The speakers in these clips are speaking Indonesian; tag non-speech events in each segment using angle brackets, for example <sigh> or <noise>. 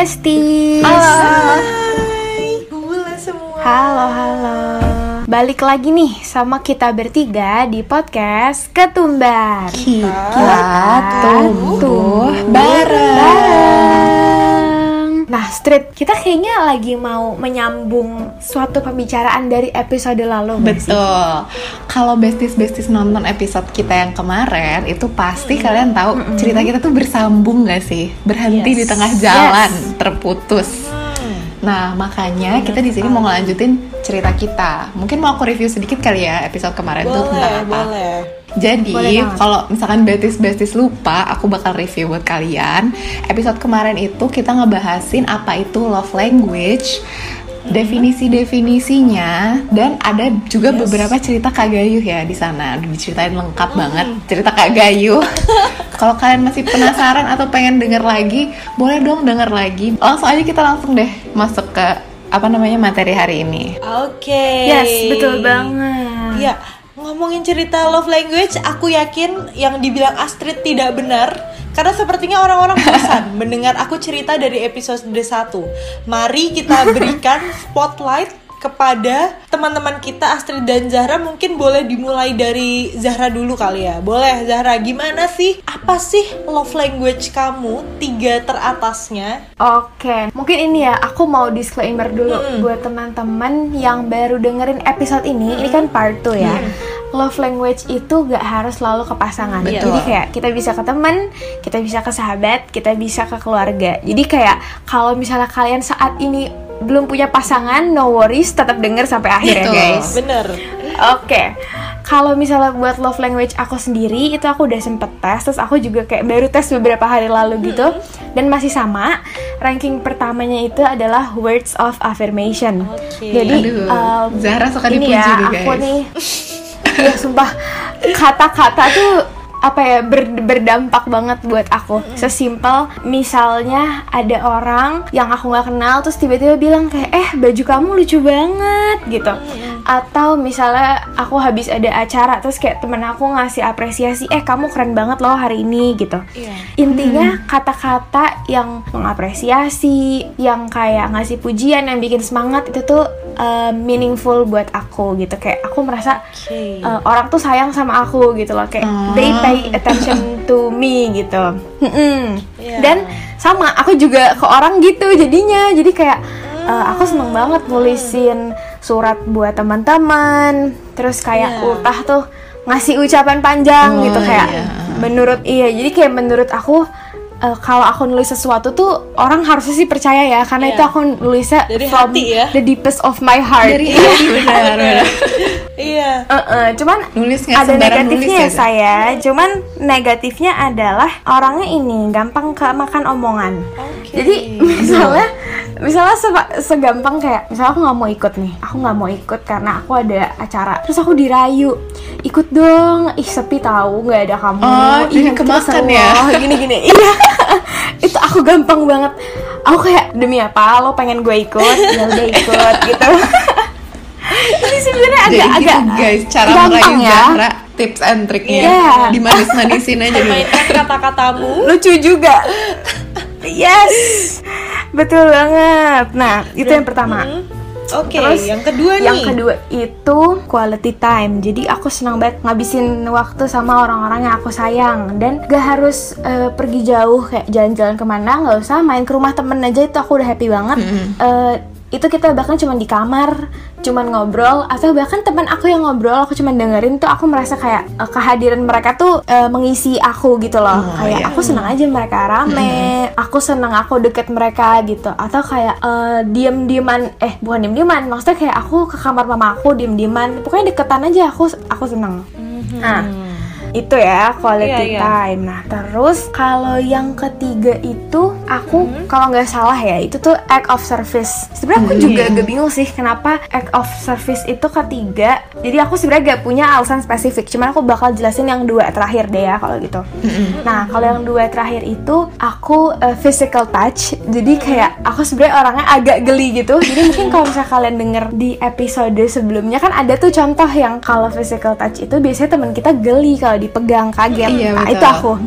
besties. Hai, Hula semua. Halo, halo. Balik lagi nih sama kita bertiga di podcast Ketumbar. Kita tumbuh bareng. Nah, Street, kita kayaknya lagi mau menyambung suatu pembicaraan dari episode lalu. Betul. Kalau besties-besties nonton episode kita yang kemarin, itu pasti kalian tahu cerita kita tuh bersambung gak sih? Berhenti Yes. di tengah jalan, terputus. Nah, makanya kita di sini mau ngelanjutin cerita kita. Mungkin mau aku review sedikit kali ya episode kemarin tuh tentang apa. boleh. Jadi, Boleh kalau misalkan besties-besties lupa, aku bakal review buat kalian. Episode kemarin itu kita ngebahasin apa itu love language, definisi-definisinya, dan ada juga beberapa cerita Kak Gayu ya di sana. Diceritain lengkap banget cerita Kak Gayu. <laughs> kalau kalian masih penasaran atau pengen denger lagi, boleh dong denger lagi. Langsung aja kita langsung deh masuk ke apa namanya materi hari ini. Oke. Yes, betul banget. Iya, ngomongin cerita love language, aku yakin yang dibilang Astrid tidak benar. Karena sepertinya orang-orang bosan mendengar aku cerita dari episode 1 Mari kita berikan spotlight kepada teman-teman kita Astrid dan Zahra mungkin boleh dimulai dari Zahra dulu kali ya boleh Zahra gimana sih apa sih love language kamu tiga teratasnya Oke, mungkin ini ya, aku mau disclaimer dulu Mm-mm. buat teman-teman yang baru dengerin episode ini. Ini kan part 2 ya. Love language itu gak harus selalu ke pasangan. Betul. Jadi kayak kita bisa ke teman, kita bisa ke sahabat, kita bisa ke keluarga. Jadi kayak kalau misalnya kalian saat ini belum punya pasangan, no worries, tetap denger sampai akhir ya guys. bener Oke, kalau misalnya buat love language aku sendiri itu aku udah sempet tes, terus aku juga kayak baru tes beberapa hari lalu gitu, dan masih sama. Ranking pertamanya itu adalah words of affirmation. Oke. Jadi Aduh, um, Zahra suka ini dipuji ya, nih, aku guys. nih, ya sumpah kata-kata tuh apa ya ber- berdampak banget buat aku sesimpel misalnya ada orang yang aku nggak kenal terus tiba-tiba bilang kayak eh baju kamu lucu banget gitu atau misalnya aku habis ada acara terus kayak temen aku ngasih apresiasi eh kamu keren banget loh hari ini gitu Iya. intinya kata-kata yang mengapresiasi yang kayak ngasih pujian yang bikin semangat itu tuh uh, meaningful buat aku gitu kayak aku merasa Oke. uh, orang tuh sayang sama aku gitu loh kayak Oh. they pay attention to me gitu Mm-mm. Iya. dan sama aku juga ke orang gitu jadinya jadi kayak uh, aku seneng banget nulisin surat buat teman-teman terus kayak Iya. ultah tuh ngasih ucapan panjang Oh, gitu kayak iya. menurut iya jadi kayak menurut aku uh, kalau aku nulis sesuatu tuh orang harusnya sih percaya ya karena Iya. itu aku nulisnya Dari from hati ya. the deepest of my heart Dari <laughs> hati benar, iya Eh-eh, cuman Nulis ada negatifnya nulis ya ya, saya, cuman negatifnya adalah orangnya ini gampang ke makan omongan. Oke. Jadi <laughs> misalnya, misalnya se- segampang kayak, misalnya aku nggak mau ikut nih, aku nggak mau ikut karena aku ada acara, terus aku dirayu, ikut dong, ih sepi tahu nggak ada kamu, Oh, ih jadi kemakan ya? loh, gini-gini, <laughs> iya, itu aku gampang banget, aku kayak demi apa lo pengen gue ikut, <laughs> ya udah ikut gitu. <laughs> Ini sebenarnya Jadi agak-agak gitu guys, cara gampang merayu ya. Zahra, tips and triknya Iya. dimanis-manisin aja dulu. kata-katamu lucu juga. Yes, betul banget. Nah, itu yang pertama. Hmm. Oke, Terus yang kedua nih. Yang kedua itu quality time. Jadi aku senang banget ngabisin waktu sama orang-orang yang aku sayang dan gak harus eh, pergi jauh kayak jalan-jalan ke mana, nggak usah main ke rumah temen aja itu aku udah happy banget. Eh, itu kita bahkan cuma di kamar, cuman ngobrol atau bahkan teman aku yang ngobrol aku cuman dengerin tuh aku merasa kayak eh, kehadiran mereka tuh eh, mengisi aku gitu loh. Oh, kayak iya. aku senang aja mereka rame, aku senang aku deket mereka gitu. Atau kayak eh, diem-dieman eh bukan diem-dieman, maksudnya kayak aku ke kamar mama aku diem-dieman. Pokoknya deketan aja aku aku seneng. Nah, itu ya quality Iya, iya. time. Nah, terus kalau yang ketiga itu aku Hmm. kalau nggak salah ya itu tuh act of service. Sebenarnya aku juga agak bingung sih kenapa act of service itu ketiga. Jadi aku sebenarnya gak punya alasan spesifik. Cuman aku bakal jelasin yang dua terakhir deh ya kalau gitu. Nah, kalau yang dua terakhir itu aku uh, physical touch. Jadi kayak aku sebenarnya orangnya agak geli gitu. Jadi mungkin kalau misalnya kalian denger di episode sebelumnya kan ada tuh contoh yang kalau physical touch itu biasanya teman kita geli kalau dipegang kaget. Iya, nah, betul. itu aku. <laughs>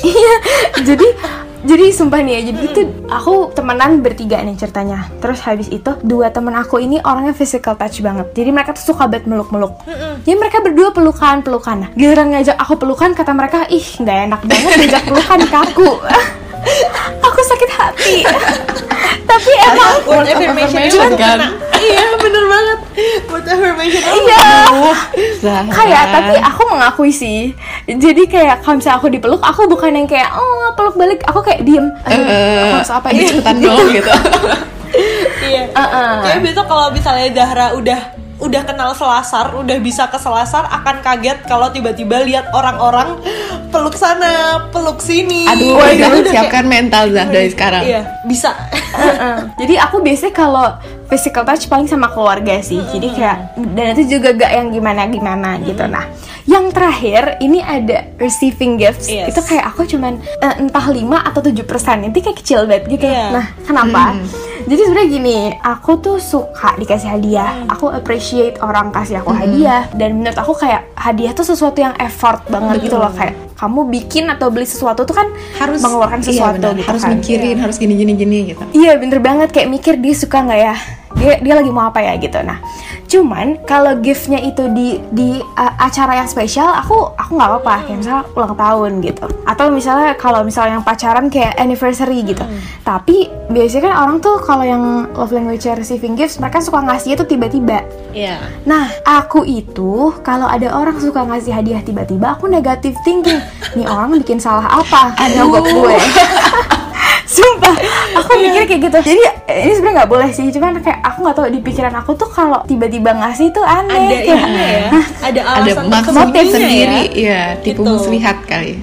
Iya, jadi jadi sumpah nih ya jadi itu aku temenan bertiga nih ceritanya terus habis itu dua temen aku ini orangnya physical touch banget jadi mereka tuh suka banget meluk-meluk jadi mereka berdua pelukan pelukan nah giliran ngajak aku pelukan kata mereka ih nggak enak banget ngajak pelukan ke <laughs> aku sakit hati. <laughs> Tapi emang word affirmation itu affirmation, kan? iya bener banget. Word affirmation itu iya. Kayak tapi aku mengakui sih. Jadi kayak kalau misalnya aku dipeluk aku bukan yang kayak oh peluk balik. Aku kayak diem. Aduh, Eh, aku harus apa ini ini ikutan dong gitu. <laughs> Iya. Uh-uh. kayak besok kalau misalnya Zahra udah udah kenal selasar, udah bisa ke selasar akan kaget kalau tiba-tiba lihat orang-orang peluk sana, peluk sini. aduh Wah, itu udah siapkan mental Zah dari sekarang Iya, bisa. Jadi aku biasanya kalau physical touch paling sama keluarga sih. Jadi kayak dan itu juga gak yang gimana-gimana gitu. Nah, yang terakhir ini ada receiving gifts. Yes. Itu kayak aku cuman eh, entah 5 atau 7% Itu kayak kecil banget gitu. Iya. Nah, kenapa? Jadi sebenarnya gini, aku tuh suka dikasih hadiah. Aku appreciate orang kasih aku hadiah. Dan menurut aku kayak hadiah tuh sesuatu yang effort banget gitu loh. Kayak kamu bikin atau beli sesuatu tuh kan Harus- mengeluarkan Iya, sesuatu benar. gitu harus kan. mikirin harus gini gini gini gitu. Iya bener banget. Kayak mikir dia suka nggak ya dia dia lagi mau apa ya gitu nah cuman kalau giftnya itu di di uh, acara yang spesial aku aku nggak apa-apa kayak misalnya ulang tahun gitu atau misalnya kalau misalnya yang pacaran kayak anniversary gitu tapi biasanya kan orang tuh kalau yang love language receiving gifts mereka suka ngasihnya tuh tiba-tiba Iya. Nah, aku itu kalau ada orang suka ngasih hadiah tiba-tiba, aku negatif thinking. Nih orang bikin salah apa? Nyogok gue. Sumpah, aku mikir kayak gitu. Jadi ini sebenarnya nggak boleh sih, cuman kayak aku nggak tahu di pikiran aku tuh kalau tiba-tiba ngasih tuh aneh. Ada kayak, ya. Ada ada alasan maksud tersembunyinya sendiri ya. ya tipu Gitu. muslihat kali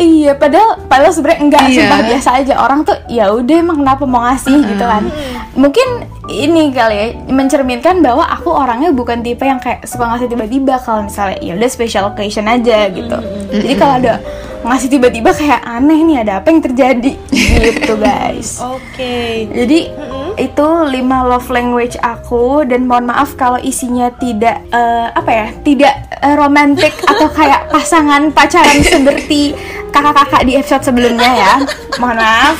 Iya, padahal padahal sebenarnya enggak Iya. sumpah biasa aja. Orang tuh ya udah emang kenapa mau ngasih gitu kan. Mungkin ini kali ya mencerminkan bahwa aku orangnya bukan tipe yang kayak suka ngasih tiba-tiba kalau misalnya ya udah special occasion aja gitu. Jadi kalau ada ngasih tiba-tiba kayak aneh nih ada apa yang terjadi? <laughs> Gitu guys. Oke. Jadi itu lima love language aku dan mohon maaf kalau isinya tidak eh, apa ya tidak eh, romantis <laughs> atau kayak pasangan pacaran seperti kakak-kakak di episode sebelumnya ya. Mohon maaf.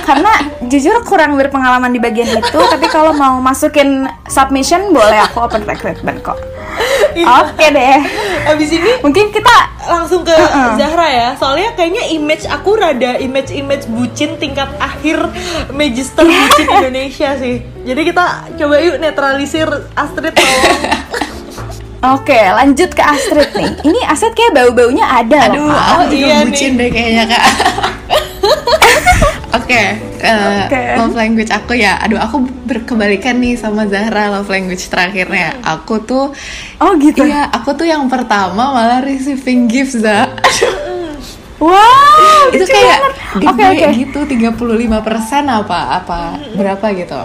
Karena jujur kurang berpengalaman di bagian itu tapi kalau mau masukin submission boleh. Aku open recruitment kok oke deh. Abis ini mungkin kita langsung ke Zahra ya. Soalnya kayaknya image aku rada image image bucin tingkat akhir magister bucin Indonesia sih. Jadi kita coba yuk netralisir Astrid tolong oke lanjut ke Astrid nih. Ini Astrid kayak bau-baunya ada aduh loh Kak. aku oh, juga iya bucin deh kayaknya kak Oke, eh, Oke. love language aku ya. Aduh, aku berkebalikan nih sama Zahra love language terakhirnya. Aku tuh, oh gitu? iya, aku tuh yang pertama malah receiving gifts, Zah. <laughs> wow itu kayak oke oke. gitu 35% apa apa berapa gitu.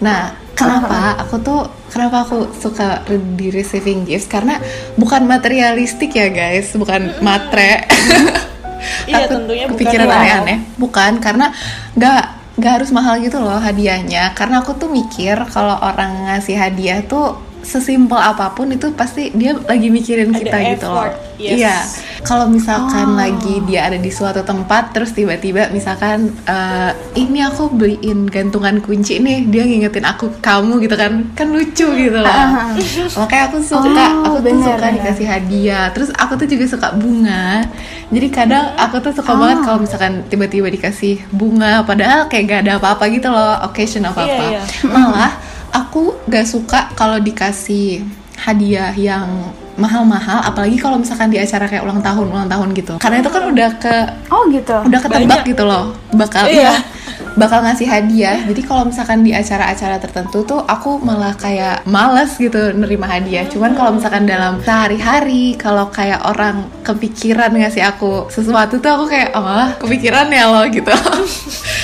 Nah kenapa aku tuh kenapa aku suka di receiving gifts karena bukan materialistik ya guys. Bukan matre <laughs> Iya, Takut tentunya bukan kepikiran aneh-aneh. Bukan karena nggak nggak harus mahal gitu loh hadiahnya. Karena aku tuh mikir kalau orang ngasih hadiah tuh sesimpel apa pun itu pasti dia lagi mikirin Ada kita gitu loh. effort, yes. iya. Kalau misalkan Oh. lagi dia ada di suatu tempat terus tiba-tiba misalkan eh, ini aku beliin gantungan kunci nih dia ngingetin aku ke kamu gitu kan kan lucu gitu loh. Makanya aku suka Oh, aku tuh bener, suka bener. dikasih hadiah. Terus aku tuh juga suka bunga. Jadi kadang aku tuh suka Oh. banget kalau misalkan tiba-tiba dikasih bunga padahal kayak gak ada apa-apa gitu loh occasion apa-apa. Iya, malah aku gak suka kalau dikasih hadiah yang mahal-mahal apalagi kalau misalkan di acara kayak ulang tahun ulang tahun gitu karena itu kan udah ke oh gitu udah ketebak Banyak. gitu loh bakal Iya. iya <laughs> <laughs> bakal ngasih hadiah jadi kalau misalkan di acara-acara tertentu tuh aku malah kayak males gitu nerima hadiah cuman kalau misalkan dalam sehari-hari kalau kayak orang kepikiran ngasih aku sesuatu tuh aku kayak oh kepikiran ya lo gitu <laughs>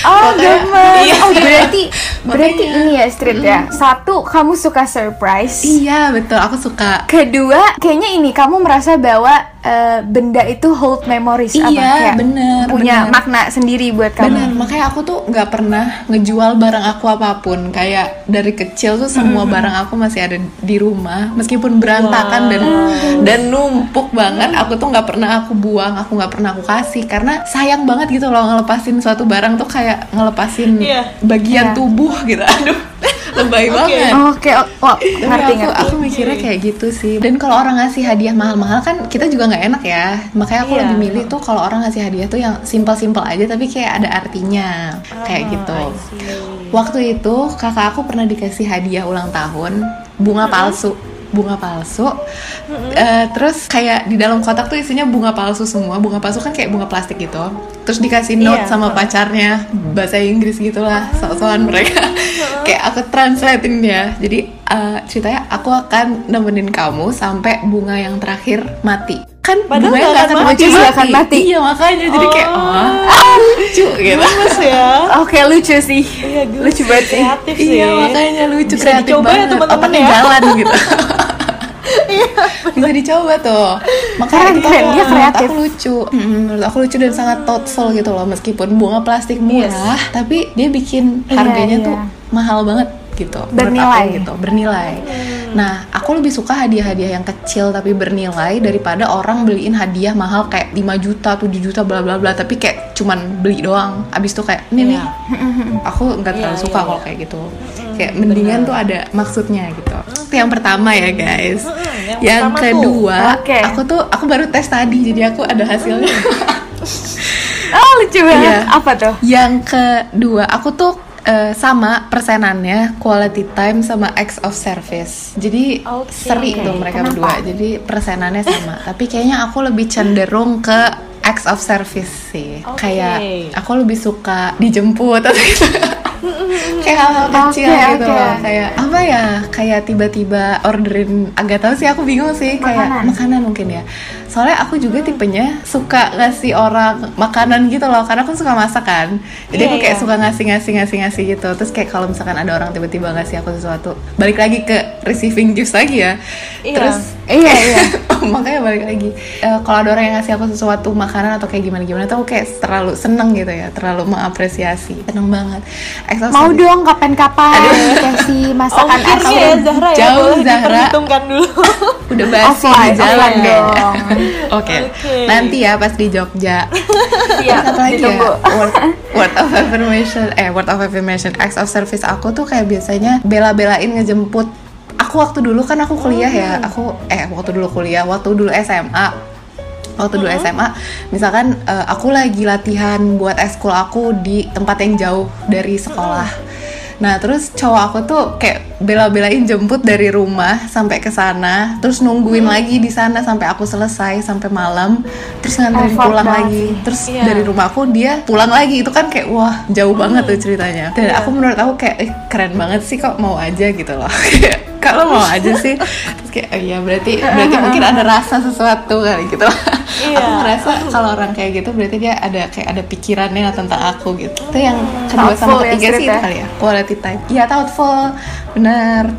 Oh, gemes. Iya. Oh, berarti berarti Makanya. ini ya Street ya. Satu, kamu suka surprise. iya betul aku suka Kedua, kayaknya ini kamu merasa bahwa eh, benda itu hold memories apa Iya, kayak bener, punya bener. makna sendiri buat kamu. Bener, makanya aku tuh nggak pernah ngejual barang aku apa pun. Kayak dari kecil tuh semua barang aku masih ada di rumah, meskipun berantakan dan dan numpuk banget. Aku tuh nggak pernah aku buang, aku nggak pernah aku kasih karena sayang banget gitu loh ngelepasin suatu barang tuh kayak ngelepasin Iya. bagian Iya. tubuh gitu. <laughs> Aduh, lebay banget. Oke, oh, wah, Tapi ngerti aku, ngerti. aku mikirnya kayak gitu sih. Dan kalau orang ngasih hadiah mahal-mahal kan kita juga nggak enak ya. Makanya aku Iya. lebih milih tuh kalau orang ngasih hadiah tuh yang simpel-simpel aja tapi kayak ada artinya. Kayak gitu. Waktu itu kakak aku pernah dikasih hadiah ulang tahun bunga palsu bunga palsu Eh, terus kayak di dalam kotak tuh isinya bunga palsu semua bunga palsu kan kayak bunga plastik gitu terus dikasih note Iya. sama pacarnya bahasa Inggris gitulah sok-sokan mereka kayak aku translatein dia jadi eh, ceritanya aku akan nemenin kamu sampai bunga yang terakhir mati kan Padahal bunganya nggak akan mati. Nggak akan mati. iya makanya jadi kayak Oh. oh, lucu gitu Gemes ya. Oke, lucu sih. Iya, lucu banget sih. Kreatif sih. Iya makanya lucu Bisa kreatif dicoba ya, banget teman-teman otaknya ya. jalan gitu <laughs> bisa dicoba tuh. Makanya Keren, itu keren. Dia kreatif. aku lucu. Mm, menurut aku lucu dan sangat thoughtful gitu loh meskipun bunga plastik murah tapi dia bikin Iya, harganya iya. tuh mahal banget gitu Bernilai. aku gitu bernilai. Nah aku lebih suka hadiah-hadiah yang kecil tapi bernilai daripada orang beliin hadiah mahal kayak 5 juta 7 juta bla bla bla tapi kayak cuman beli doang. Abis itu kayak ini nih. Iya. <laughs> aku nggak terlalu Iya, suka iya, kalau kayak gitu. Kayak mendingan tuh ada maksudnya gitu. Itu yang pertama ya guys yang yang pertama tuh. kedua Oke. aku tuh aku baru tes tadi jadi aku ada hasilnya <laughs> Oh, lucu banget. Iya. Apa tuh? yang kedua aku tuh eh, sama persenannya quality time sama acts of service jadi Oke. seri tuh mereka Kenapa? berdua jadi persenannya sama tapi kayaknya aku lebih cenderung ke acts of service sih Oke. kayak aku lebih suka dijemput atau gitu kayak hal-hal kecil Oke, gitu loh kayak apa ya kayak tiba-tiba orderin agak tahu sih aku bingung sih kayak Makanan. mungkin ya. Soalnya aku juga tipenya suka ngasih orang makanan gitu loh karena aku suka masak kan. Jadi Iya, aku kayak iya. suka ngasih ngasih ngasih ngasih gitu. Terus kayak kalau misalkan ada orang tiba-tiba ngasih aku sesuatu balik lagi ke receiving gifts lagi ya. Iya. terus Iya, iya. <laughs> makanya balik lagi. Eh, kalau ada orang yang ngasih aku sesuatu makanan atau kayak gimana gimana tuh aku kayak terlalu seneng gitu ya terlalu mengapresiasi. Seneng banget. Extra Mau service. dong kapan-kapan kasih masakan Ongkirnya ya asam. Zahra ya Jauh, boleh Zahra. diperhitungkan dulu. <laughs> udah basi Offline, di jalan dong. Oke, Oke. nanti ya pas di Jogja. <laughs> Iya, apa lagi ya? Word, word of affirmation, eh word of affirmation, acts of service aku tuh kayak biasanya bela-belain ngejemput. Aku waktu dulu kan aku kuliah ya, aku eh waktu dulu kuliah, waktu dulu SMA. Waktu dulu SMA, misalkan eh, aku lagi latihan buat eskul aku di tempat yang jauh dari sekolah. Nah, terus cowok aku tuh kayak bela-belain jemput dari rumah sampai ke sana, terus nungguin lagi di sana sampai aku selesai sampai malam, terus nganterin Effort pulang lagi. Terus Iya. dari rumah aku dia pulang lagi. Itu kan kayak wah, jauh banget tuh ceritanya. Dan aku menurut aku kayak eh, keren banget sih kok mau aja gitu loh. <laughs> Kalau mau aja sih, terus kayak oh iya berarti berarti mungkin ada <laughs> rasa sesuatu kali gitu. Iya. Aku ngerasa kalau orang kayak gitu berarti dia ada kayak ada pikirannya tentang aku gitu. Itu yang kedua sama ya, ketiga sih itu ya. kali ya quality time iya thoughtful bener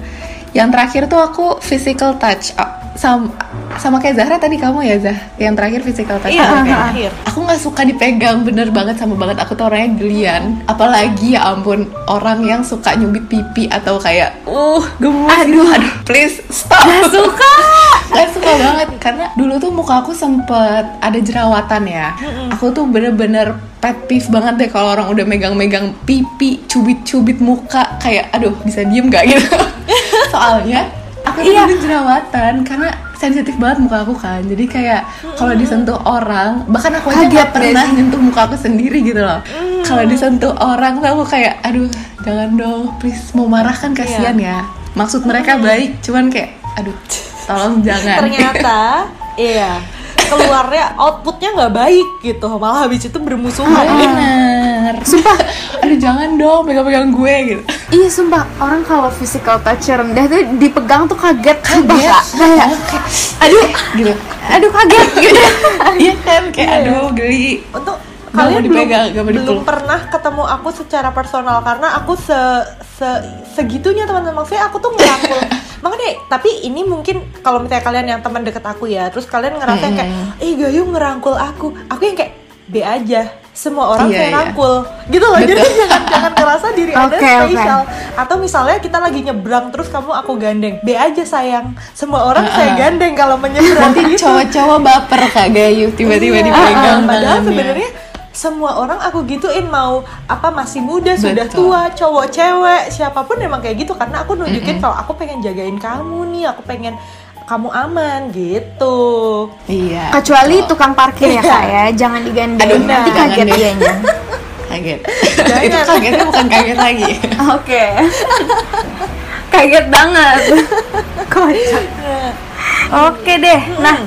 yang terakhir tuh aku physical touch Ah, sama sama kayak Zahra tadi kamu ya Zah? Yang terakhir physical touch Iya, terakhir. aku nggak suka dipegang bener banget sama banget. Aku tuh orangnya gelian. Apalagi ya ampun orang yang suka nyubit pipi atau kayak uh gemes aduh. Aduh please stop. Gak suka. <laughs> Gak suka banget. Karena dulu tuh muka aku sempet ada jerawatan ya. Aku tuh bener-bener pet peeve banget deh kalau orang udah megang-megang pipi, cubit-cubit muka. Kayak aduh bisa diem gak <laughs> gitu. <laughs> Soalnya aku tuh Iya. dulu jerawatan karena sensitif banget muka aku kan. Jadi kayak kalau disentuh orang, bahkan aku aja Kaget gak gak pernah sih? nyentuh muka aku sendiri gitu loh. Kalau disentuh orang tuh aku kayak aduh jangan dong, please mau marah kan kasihan ya. Maksud mereka baik, cuman kayak aduh tolong jangan. Ternyata <laughs> iya keluarnya outputnya nggak baik gitu. Malah habis itu bermusuhan. Bener. Sumpah aduh jangan dong pegang-pegang gue gitu. Iya sumpah. Orang kalau physical touch rendah tuh dipegang tuh kaget, sumpah Kaget. Kayak aduh gitu. aduh kaget. Gitu. <laughs> iya kan? Kayak aduh geli. Untuk kalian mau belum dipegang, nggak mau belum dipeluk. pernah ketemu aku secara personal. Karena aku se, se segitunya teman-teman. Maksudnya aku tuh merangkul <laughs> makanya tapi ini mungkin kalau misalnya kalian yang teman deket aku ya terus kalian ngerasa yang kayak eh Gayu ngerangkul aku. Aku yang kayak B aja semua orang Iya, saya iya. rangkul gitu loh jadi <laughs> jangan jangan ngerasa diri anda Oke, oke. spesial atau misalnya kita lagi nyebrang terus kamu aku gandeng B aja sayang. Semua orang saya gandeng kalau menyeberang Nanti gitu. cowok-cowok baper Kak Gayu tiba-tiba Iya, dipegang padahal tangannya. sebenarnya semua orang aku gituin mau apa masih muda sudah Betul. tua cowok cewek siapa pun emang kayak gitu karena aku nunjukin kalau aku pengen jagain kamu nih aku pengen kamu aman gitu Iya. Kecuali tukang parkir ya Iya. kak ya, jangan digandeng. Aduh, nanti jangan kaget dianya. <laughs> kaget. Itu kagetnya bukan kaget lagi. Oke. kaget banget. <laughs> Kocak. Oke deh. Nah,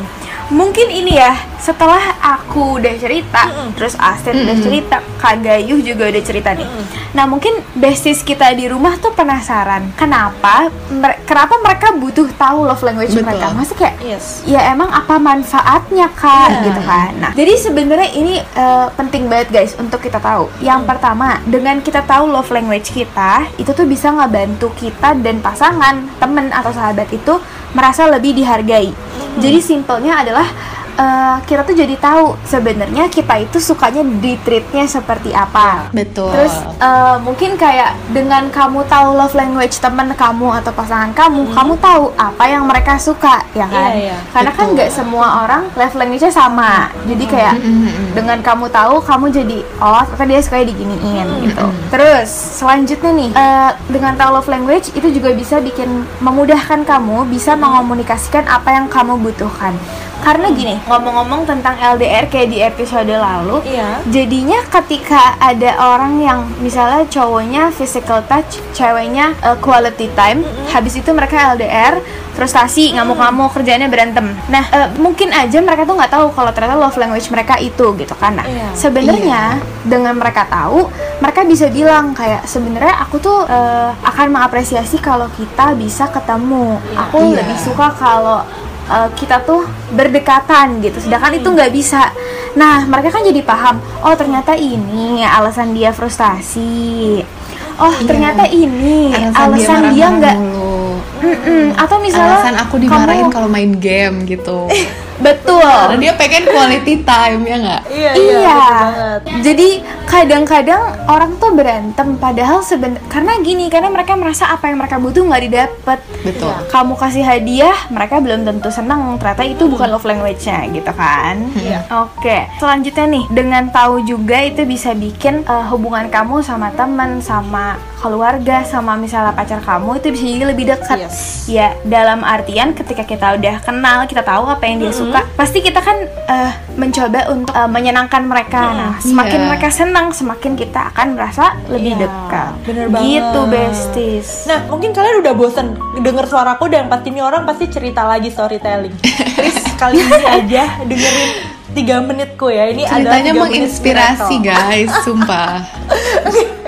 mungkin ini ya setelah aku udah cerita, terus Astrid udah cerita, Kak Gayuh juga udah cerita nih. Nah, mungkin basis kita di rumah tuh penasaran, kenapa mer- kenapa mereka butuh tahu love language Betul. mereka? Maksudnya kayak Yes. ya emang apa manfaatnya kak Iya. gitu kan nah jadi sebenarnya ini eh, penting banget guys untuk kita tahu yang pertama dengan kita tahu love language kita itu tuh bisa ngebantu kita dan pasangan temen atau sahabat itu merasa lebih dihargai jadi simpelnya adalah eh, kita tuh jadi tahu sebenarnya kita itu sukanya di treatnya seperti apa Betul. Terus eh, mungkin kayak dengan kamu tahu love language teman kamu atau pasangan kamu, kamu tahu apa yang mereka suka, ya kan? Iya, iya. Karena kan Betul. nggak semua orang love language-nya sama. Jadi kayak dengan kamu tahu, kamu jadi oh ternyata dia suka diginiin gitu. Terus selanjutnya nih, eh, dengan tahu love language itu juga bisa bikin memudahkan kamu bisa mengomunikasikan apa yang kamu butuhkan. Karena gini, ngomong-ngomong tentang LDR kayak di episode lalu, Iya. Jadinya ketika ada orang yang misalnya cowoknya physical touch, ceweknya uh, quality time, habis itu mereka LDR, frustasi, ngamuk-ngamuk, kerjaannya berantem. Nah, uh, mungkin aja mereka tuh nggak tahu kalau ternyata love language mereka itu gitu kan. Nah, Iya. sebenarnya dengan mereka tahu, mereka bisa bilang kayak sebenarnya aku tuh uh, akan mengapresiasi kalau kita bisa ketemu. Aku Iya. lebih suka kalau uh, kita tuh berdekatan gitu sedangkan itu nggak bisa nah mereka kan jadi paham oh ternyata ini alasan dia frustasi oh ternyata ini alasan, dia nggak mulu. Mm-mm. atau misalnya Alasan aku dimarahin kamu- kalau main game gitu. <laughs> betul Karena dia pengen quality time ya nggak? iya Iya. banget. Jadi kadang-kadang orang tuh berantem padahal seben karena gini karena mereka merasa apa yang mereka butuh nggak didapat. Betul. Kamu kasih hadiah, mereka belum tentu senang. Ternyata itu bukan love language-nya gitu kan. Iya. Oke. Selanjutnya nih, dengan tahu juga itu bisa bikin eh, hubungan kamu sama teman, sama keluarga, sama misalnya pacar kamu itu bisa jadi lebih dekat. Yes. Ya, dalam artian ketika kita udah kenal, kita tahu apa yang dia suka, pasti kita kan eh, mencoba untuk eh, menyenangkan mereka. Nah, semakin Iya. mereka senang, semakin kita akan merasa lebih Iya, dekat. bener banget. Gitu, besties. Nah, mungkin kalian udah bosen denger suaraku dan pasti ini orang pasti cerita lagi storytelling. <laughs> Please kali ini aja dengerin tiga menitku ya. Ini Ceritanya menginspirasi guys, sumpah. <laughs>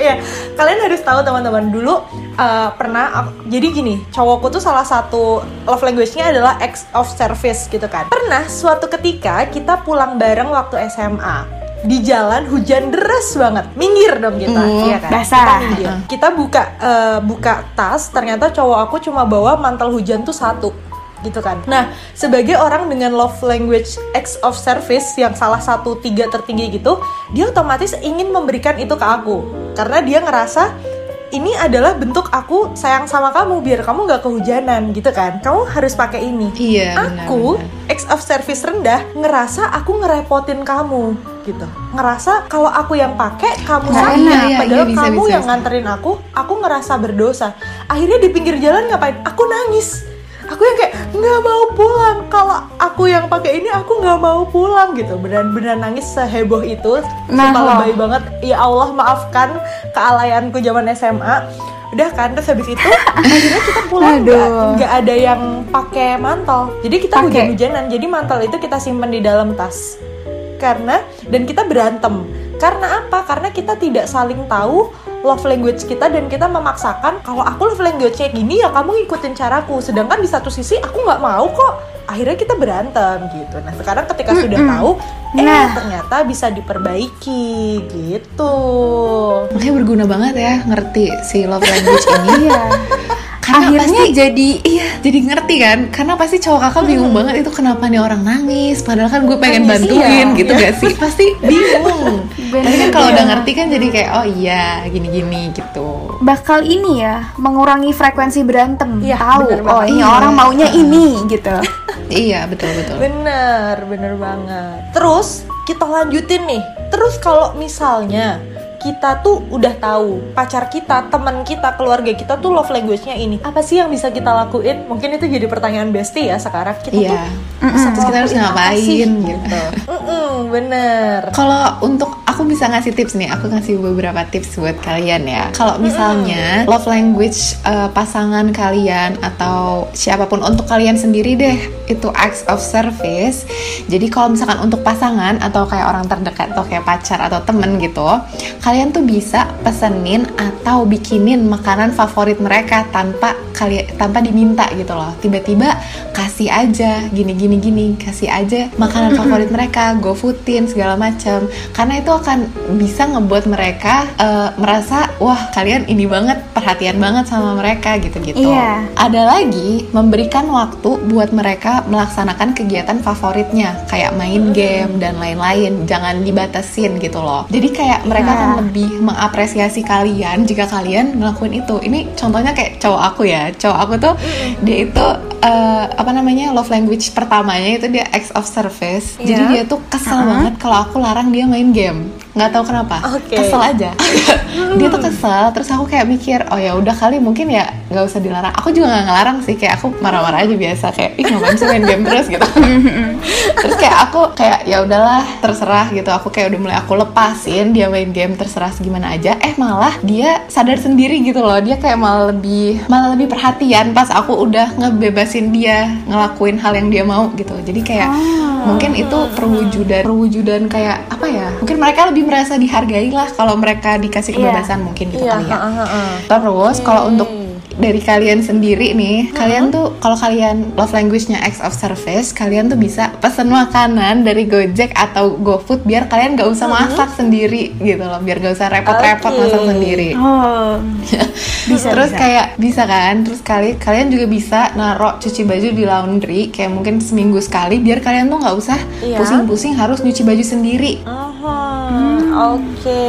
Iya, kalian harus tahu teman-teman dulu uh, pernah aku- jadi gini, cowokku tuh salah satu love language-nya adalah acts of service gitu kan. Pernah suatu ketika kita pulang bareng waktu SMA. Di jalan hujan deras banget, minggir dong kita, Hmm, iya kan? basah. Kita minggir. Kita buka uh, buka tas, ternyata cowok aku cuma bawa mantel hujan tuh satu gitu kan. Nah, sebagai orang dengan love language acts of service yang salah satu tiga tertinggi gitu, dia otomatis ingin memberikan itu ke aku karena dia ngerasa ini adalah bentuk aku sayang sama kamu biar kamu nggak kehujanan gitu kan. Kamu harus pakai ini. Iya, Aku benar. acts of service rendah ngerasa aku ngerepotin kamu gitu. Ngerasa kalau aku yang pakai kamu Nah, iya, iya, padahal iya, bisa, kamu bisa, yang bisa. nganterin aku, aku ngerasa berdosa. Akhirnya di pinggir jalan ngapain? Aku nangis. Aku yang kayak nggak mau pulang. Kalau aku yang pakai ini, aku nggak mau pulang gitu. Benar-benar nangis seheboh itu. Nah, Sumpah lebay banget. Ya Allah maafkan kealayanku zaman SMA. Udah kan, terus habis itu akhirnya kita pulang nggak ada yang pakai mantel. Jadi kita hujan-hujanan. Jadi mantel itu kita simpen di dalam tas. Karena dan kita berantem. Karena apa? Karena kita tidak saling tahu love language kita dan kita memaksakan kalau aku love language kayak gini ya kamu ngikutin caraku. Sedangkan di satu sisi aku nggak mau kok. Akhirnya kita berantem gitu. Nah sekarang ketika sudah tahu, eh Nah. ternyata bisa diperbaiki gitu. Makanya berguna banget ya ngerti si love language ini. Iya. <laughs> Karena akhirnya pasti- jadi Iya, jadi ngerti kan? Karena pasti cowok kakak bingung banget itu kenapa nih orang nangis. Padahal kan gue pengen Nangis, bantuin iya. gitu gak sih? Pasti bingung. <laughs> Tapi kan kalau udah iya. ngerti kan jadi kayak oh iya gini-gini gitu. bakal ini ya mengurangi frekuensi berantem. Iya, Tahu bener oh ini Iya. orang maunya ini gitu. <laughs> Iya betul betul. Bener, bener banget. Terus kita lanjutin nih. Terus kalau misalnya kita tuh udah tahu pacar kita, teman kita, keluarga kita tuh love language-nya ini. Apa sih yang bisa kita lakuin? Mungkin itu jadi pertanyaan bestie ya sekarang. Kita Iya. tuh bisa Terus kita harus sih? ngapain gitu. Mm-mm, bener. Kalau untuk bisa ngasih tips nih, aku ngasih beberapa tips buat kalian ya. Kalau misalnya love language uh, pasangan kalian atau siapa pun untuk kalian sendiri deh itu acts of service. Jadi kalau misalkan untuk pasangan atau kayak orang terdekat atau kayak pacar atau temen gitu, kalian tuh bisa pesenin atau bikinin makanan favorit mereka tanpa kalian tanpa diminta gitu loh. Tiba-tiba kasih aja gini gini gini, kasih aja makanan favorit mereka, go foodin segala macam. Karena itu akan bisa ngebuat mereka eh, merasa wah kalian ini banget perhatian banget sama mereka gitu-gitu. Iya. Ada lagi memberikan waktu buat mereka melaksanakan kegiatan favoritnya kayak main game dan lain-lain. Jangan dibatasin gitu loh. Jadi kayak mereka Iya. akan lebih mengapresiasi kalian jika kalian ngelakuin itu. Ini contohnya kayak cowok aku ya. Cowok aku tuh dia itu eh, apa namanya love language pertamanya itu dia acts of service. Jadi Iya. dia tuh kesel banget kalau aku larang dia main game. Nggak tahu kenapa. Oke. Kesel aja. <laughs> dia tuh kesel. Terus aku kayak mikir, oh ya udah kali mungkin ya nggak usah dilarang. Aku juga nggak ngelarang sih. Kayak aku marah-marah aja biasa. Kayak ih ngapain sih main game terus gitu. <laughs> terus kayak aku kayak ya udahlah terserah gitu. Aku kayak udah mulai aku lepasin dia main game terserah segimana aja. Eh malah dia sadar sendiri gitu loh. Dia kayak malah lebih malah lebih perhatian pas aku udah ngebebasin dia ngelakuin hal yang dia mau gitu. Jadi kayak mungkin itu perwujudan perwujudan kayak apa ya? Mungkin mereka lebih merasa dihargai lah kalau mereka dikasih Iya. kebebasan mungkin gitu Iya, kali ya. ha, ha, ha. Terus kalau untuk dari kalian sendiri nih, kalian tuh kalau kalian love language-nya acts of service, kalian tuh bisa pesen makanan dari Gojek atau GoFood biar kalian gak usah masak sendiri gitu loh, biar gak usah repot-repot Oke. masak sendiri. Oh, <laughs> bisa terus bisa. kayak bisa kan, terus kali kalian juga bisa naruh cuci baju di laundry kayak mungkin seminggu sekali biar kalian tuh nggak usah Iya. pusing-pusing harus nyuci baju sendiri. Aha, Oke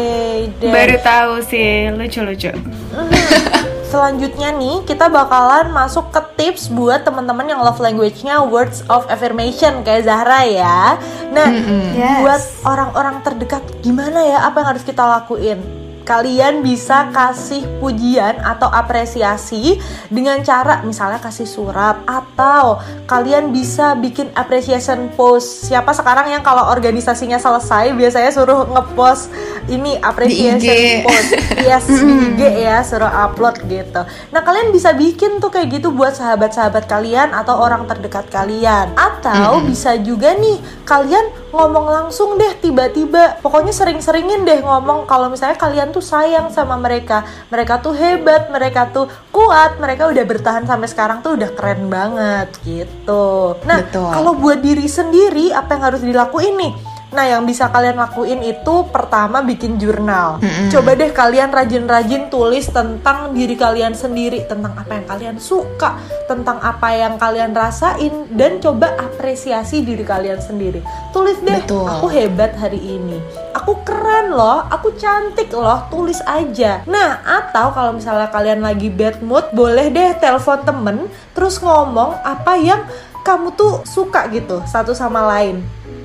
deh. baru tahu sih lucu-lucu. <laughs> Selanjutnya nih, kita bakalan masuk ke tips buat teman-teman yang love language-nya words of affirmation kayak Zahra ya. Nah, Yes. buat orang-orang terdekat gimana ya apa yang harus kita lakuin? Kalian bisa kasih pujian atau apresiasi dengan cara misalnya kasih surat atau kalian bisa bikin appreciation post. Siapa sekarang yang kalau organisasinya selesai biasanya suruh ngepost ini appreciation post. Yes di <laughs> IG ya suruh upload gitu. Nah kalian bisa bikin tuh kayak gitu buat sahabat-sahabat kalian atau orang terdekat kalian. Atau bisa juga nih kalian ngomong langsung deh tiba-tiba. Pokoknya sering-seringin deh ngomong kalau misalnya kalian tuh sayang sama mereka. Mereka tuh hebat mereka tuh kuat mereka udah bertahan sampai sekarang tuh udah keren banget gitu. Nah kalau buat diri sendiri apa yang harus dilakuin nih Nah, yang bisa kalian lakuin itu pertama bikin jurnal. Coba deh kalian rajin-rajin tulis tentang diri kalian sendiri, tentang apa yang kalian suka, tentang apa yang kalian rasain dan coba apresiasi diri kalian sendiri. Tulis deh, Betul. aku hebat hari ini. Aku keren loh, aku cantik loh, tulis aja. Nah, atau kalau misalnya kalian lagi bad mood, boleh deh telepon temen terus ngomong apa yang kamu tuh suka gitu satu sama lain.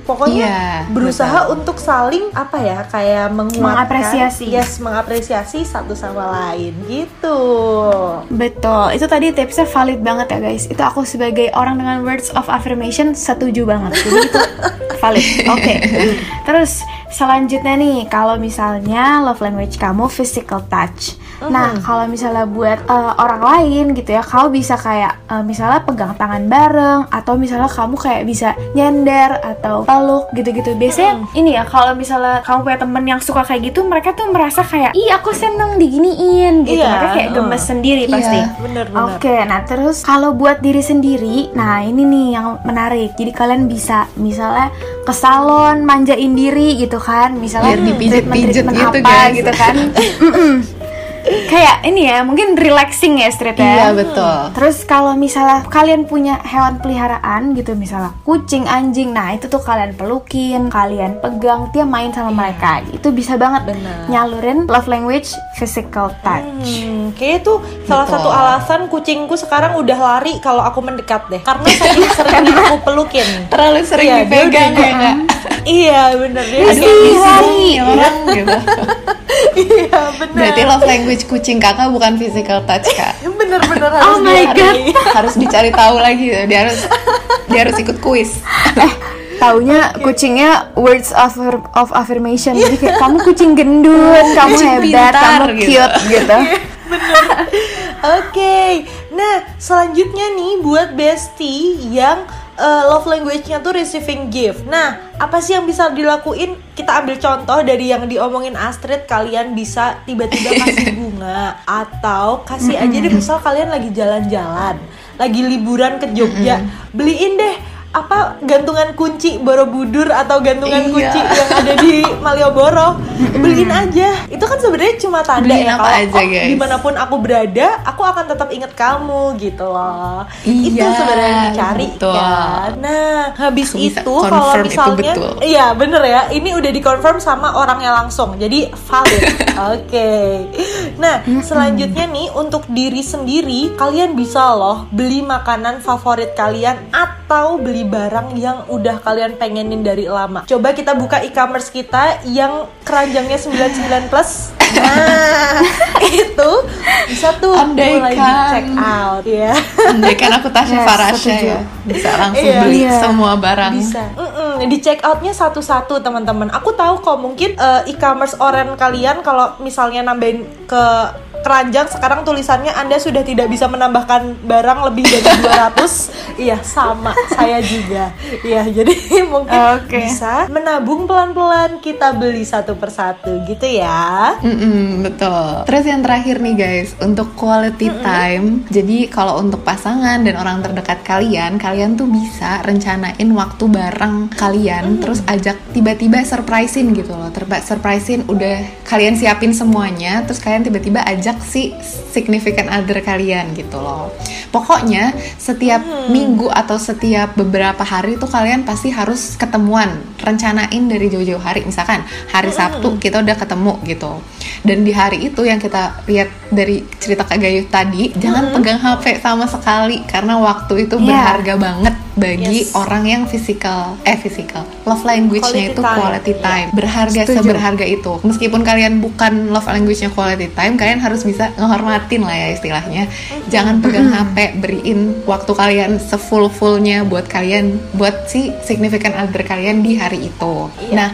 Pokoknya Iya, berusaha untuk saling apa ya kayak menguatkan, Mengapresiasi. yes mengapresiasi satu sama lain gitu. Betul, itu tadi tipsnya valid banget ya guys. Itu aku sebagai orang dengan words of affirmation setuju banget. Jadi itu <laughs> valid. Oke. Terus selanjutnya nih, kalau misalnya love language kamu physical touch. Nah, kalau misalnya buat eh, orang lain gitu ya, kamu bisa kayak eh, misalnya pegang tangan bareng atau misalnya kamu kayak bisa nyender atau peluk gitu-gitu. Biasanya ini ya, kalau misalnya kamu punya temen yang suka kayak gitu, mereka tuh merasa kayak, "Ih, aku seneng diginiin." gitu. Iya, Mereka kayak gemes uh. sendiri Iya. pasti. Bener-bener. Oke, nah terus kalau buat diri sendiri, nah ini nih yang menarik. Jadi kalian bisa misalnya ke salon manjain diri gitu kan, misalnya Biar dipijit-pijit gitu, apa guys. gitu kan. <laughs> Kayak ini ya mungkin relaxing ya street ya Iya betul. Terus kalau misalnya kalian punya hewan peliharaan gitu misalnya kucing, anjing, nah itu tuh kalian pelukin, kalian pegang, dia main sama mereka. Itu bisa banget Benar. nyalurin love language physical touch. Hmm, kayaknya tuh salah Betul. satu alasan kucingku sekarang udah lari kalau aku mendekat deh. Karena saking <laughs> sering aku pelukin. Terlalu sering Iya, dipegang udah- ya iya bener dia. <laughs> Aduh, kayak gitu. orang gitu. Iya bener. Berarti love language kucing kakak bukan physical touch kak. <laughs> Bener-bener Oh harus my dihari. harus dicari tahu lagi dia harus dia harus ikut kuis <laughs> Eh, taunya kucingnya words of of affirmation. Jadi kayak kamu kucing gendut, <laughs> kamu Kucing hebat, pintar, kamu gitu. cute gitu. Oke, nah selanjutnya nih buat bestie yang uh, love language-nya tuh receiving gift. Nah, apa sih yang bisa dilakuin? Kita ambil contoh dari yang diomongin Astrid, kalian bisa tiba-tiba <laughs> kasih bunga atau kasih aja deh misal kalian lagi jalan-jalan, lagi liburan ke Jogja, beliin deh apa gantungan kunci Borobudur atau gantungan Iya. kunci yang ada di <laughs> Malioboro? Beliin aja. Itu kan sebenarnya cuma tanda Beliin ya apa kalau aja, oh, guys. di mana pun aku berada aku akan tetap inget kamu gitu loh. Itu Iya, sebenarnya yang dicari betul. kan? Nah habis Aku bisa itu kalau itu misalnya betul. iya bener ya. Ini udah dikonfirm sama orangnya langsung. Jadi valid. <laughs> Oke. Nah selanjutnya nih untuk diri sendiri kalian bisa loh beli makanan favorit kalian atau beli barang yang udah kalian pengenin dari lama coba kita buka e-commerce kita yang keranjangnya 99 plus nah <laughs> itu bisa tuh Andaikan. mulai di check out ya andai kan aku Tasya Yes, Farasya setuju. ya bisa langsung Iya. beli Iya. semua barang bisa Mm-mm, di check outnya satu-satu teman-teman aku tahu kok mungkin eh, e-commerce oren kalian kalau misalnya nambahin ke keranjang sekarang tulisannya anda sudah tidak bisa menambahkan barang lebih dari 200 <laughs> iya sama saya juga iya jadi <laughs> mungkin Oke. bisa menabung pelan-pelan kita beli satu persatu gitu ya Mm-mm, betul. Terus yang terakhir nih guys, untuk quality time. Jadi kalau untuk pasangan dan orang terdekat kalian, kalian tuh bisa rencanain waktu bareng kalian, terus ajak tiba-tiba surprisein gitu loh. Terba surprisein udah kalian siapin semuanya, terus kalian tiba-tiba ajak si significant other kalian gitu loh. Pokoknya setiap minggu atau setiap beberapa hari tuh kalian pasti harus ketemuan, rencanain dari jauh-jauh hari. Misalkan hari Sabtu kita udah ketemu gitu. Dan di hari itu yang kita lihat dari cerita Kak Gayu tadi, jangan pegang HP sama sekali karena waktu itu Iya. berharga banget bagi Yes. orang yang physical eh physical love language-nya Quality itu time. quality Iya. time. Berharga Setuju. seberharga itu. Meskipun kalian bukan love language-nya quality time kalian harus bisa ngehormatin lah ya istilahnya. Jangan pegang HP beriin waktu kalian sefull fullnya buat kalian buat si significant other kalian di hari itu. Iya, nah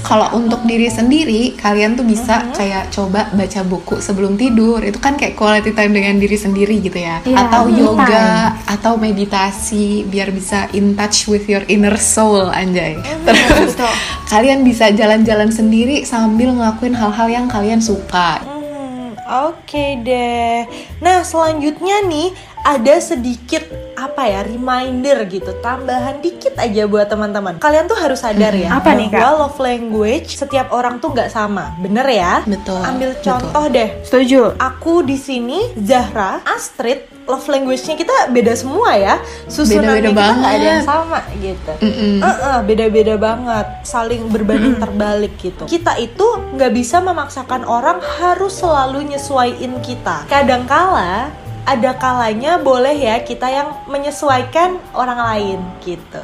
kalau untuk diri sendiri kalian tuh bisa kayak coba baca buku sebelum tidur. Itu kan kayak quality time dengan diri sendiri gitu ya. Iya, atau yoga atau meditasi biar bisa in touch with your inner soul anjay <laughs> terus betul. kalian bisa jalan-jalan sendiri sambil ngelakuin hal-hal yang kalian suka Hmm, Oke deh. Nah selanjutnya nih ada sedikit apa ya reminder gitu, tambahan dikit aja buat teman-teman. Kalian tuh harus sadar ya Apa nih, Kak? love language setiap orang tuh nggak sama, bener ya? Betul, Ambil betul. contoh deh. Setuju. Aku di sini Zahra, Astrid, love language-nya kita beda semua ya. Susunannya Beda-beda kita nggak ada yang sama gitu. Mm-mm. Eh-eh, beda-beda banget, saling berbanding terbalik gitu. Kita itu nggak bisa memaksakan orang harus selalu nyesuaiin kita. Kadangkala ada kalanya boleh ya kita yang menyesuaikan orang lain gitu.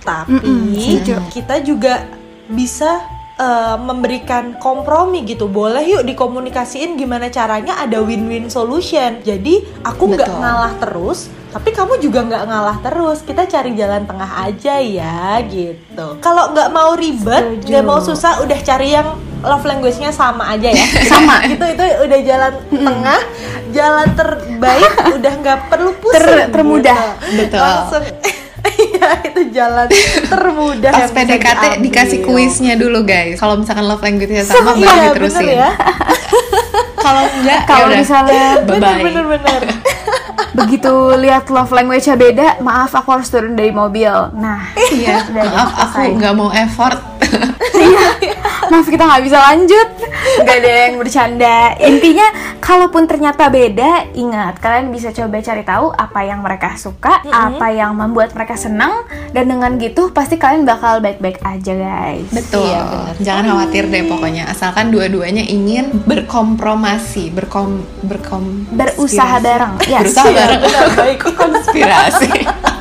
Tapi Mm-mm, kita juga bisa eh, memberikan kompromi gitu. Boleh yuk dikomunikasiin gimana caranya ada win-win solution. Jadi aku nggak ngalah terus, tapi kamu juga nggak ngalah terus. Kita cari jalan tengah aja ya gitu. Kalau nggak mau ribet, nggak mau susah, udah cari yang love language-nya sama aja ya. <laughs> Sama. <laughs> itu itu udah jalan tengah, jalan terbaik, <laughs> udah nggak perlu pusing. Ter- termudah. gitu. Betul. Langsung Iya itu jalan termudah pas PDKT dikasih kuisnya dulu guys kalau misalkan love language-nya sama Iya, baru bener diterusin ya. <laughs> kalau enggak Kalau yaudah. misalnya <laughs> bye Bener bye bener bener. begitu lihat love language-nya beda, maaf aku harus turun dari mobil. Nah, iya maaf aku nggak mau effort <laughs> maaf kita nggak bisa lanjut nggak ada yang bercanda intinya kalaupun ternyata beda ingat kalian bisa coba cari tahu apa yang mereka suka apa yang membuat mereka senang dan dengan gitu pasti kalian bakal baik-baik aja guys Betul. Iya. Jangan khawatir deh pokoknya. Asalkan dua-duanya ingin berkompromasi, berkom berkom berusaha bareng yes. Berusaha bareng. baik. konspirasi. <laughs>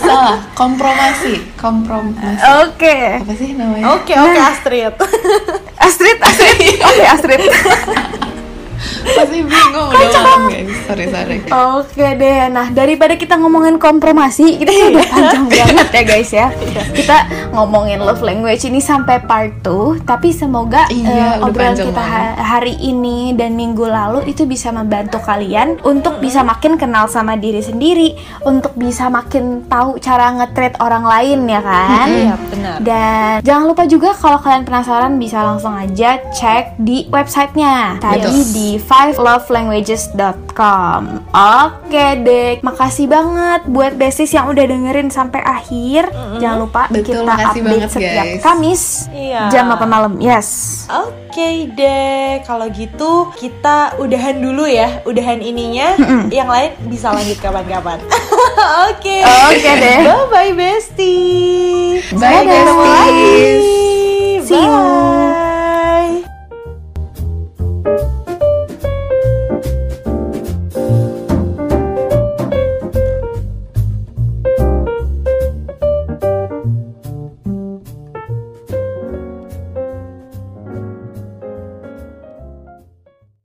Salah, kompromasi, kompromasi. oke Apa sih namanya? Oke, oke Astrid. <laughs> Astrid Astrid oke Astrid Pasti bingung guys. Sorry, sorry. Oke deh, nah daripada kita ngomongin kompromasi, kita udah panjang <laughs> banget ya guys ya. Kita ngomongin love language ini sampai part 2, tapi semoga Iya, udah obrolan kita banget. ha- hari ini dan minggu lalu itu bisa membantu kalian untuk bisa makin kenal sama diri sendiri, untuk bisa makin tahu cara nge-treat orang lain ya kan. Iya, benar. Dan jangan lupa juga kalau kalian penasaran bisa langsung aja cek di websitenya tadi di di 5lovelanguages.com Oke dek, makasih banget buat Besis yang udah dengerin sampai akhir mm-hmm. Jangan lupa Betul, kita update banget, setiap guys. Kamis iya. jam 8 malam, yes Oke okay, dek, kalau gitu kita udahan dulu ya Udahan ininya, yang lain bisa lanjut kapan-kapan <laughs> Oke. Oke okay, deh. Bye bye bestie. Bye, bye Bye. See you.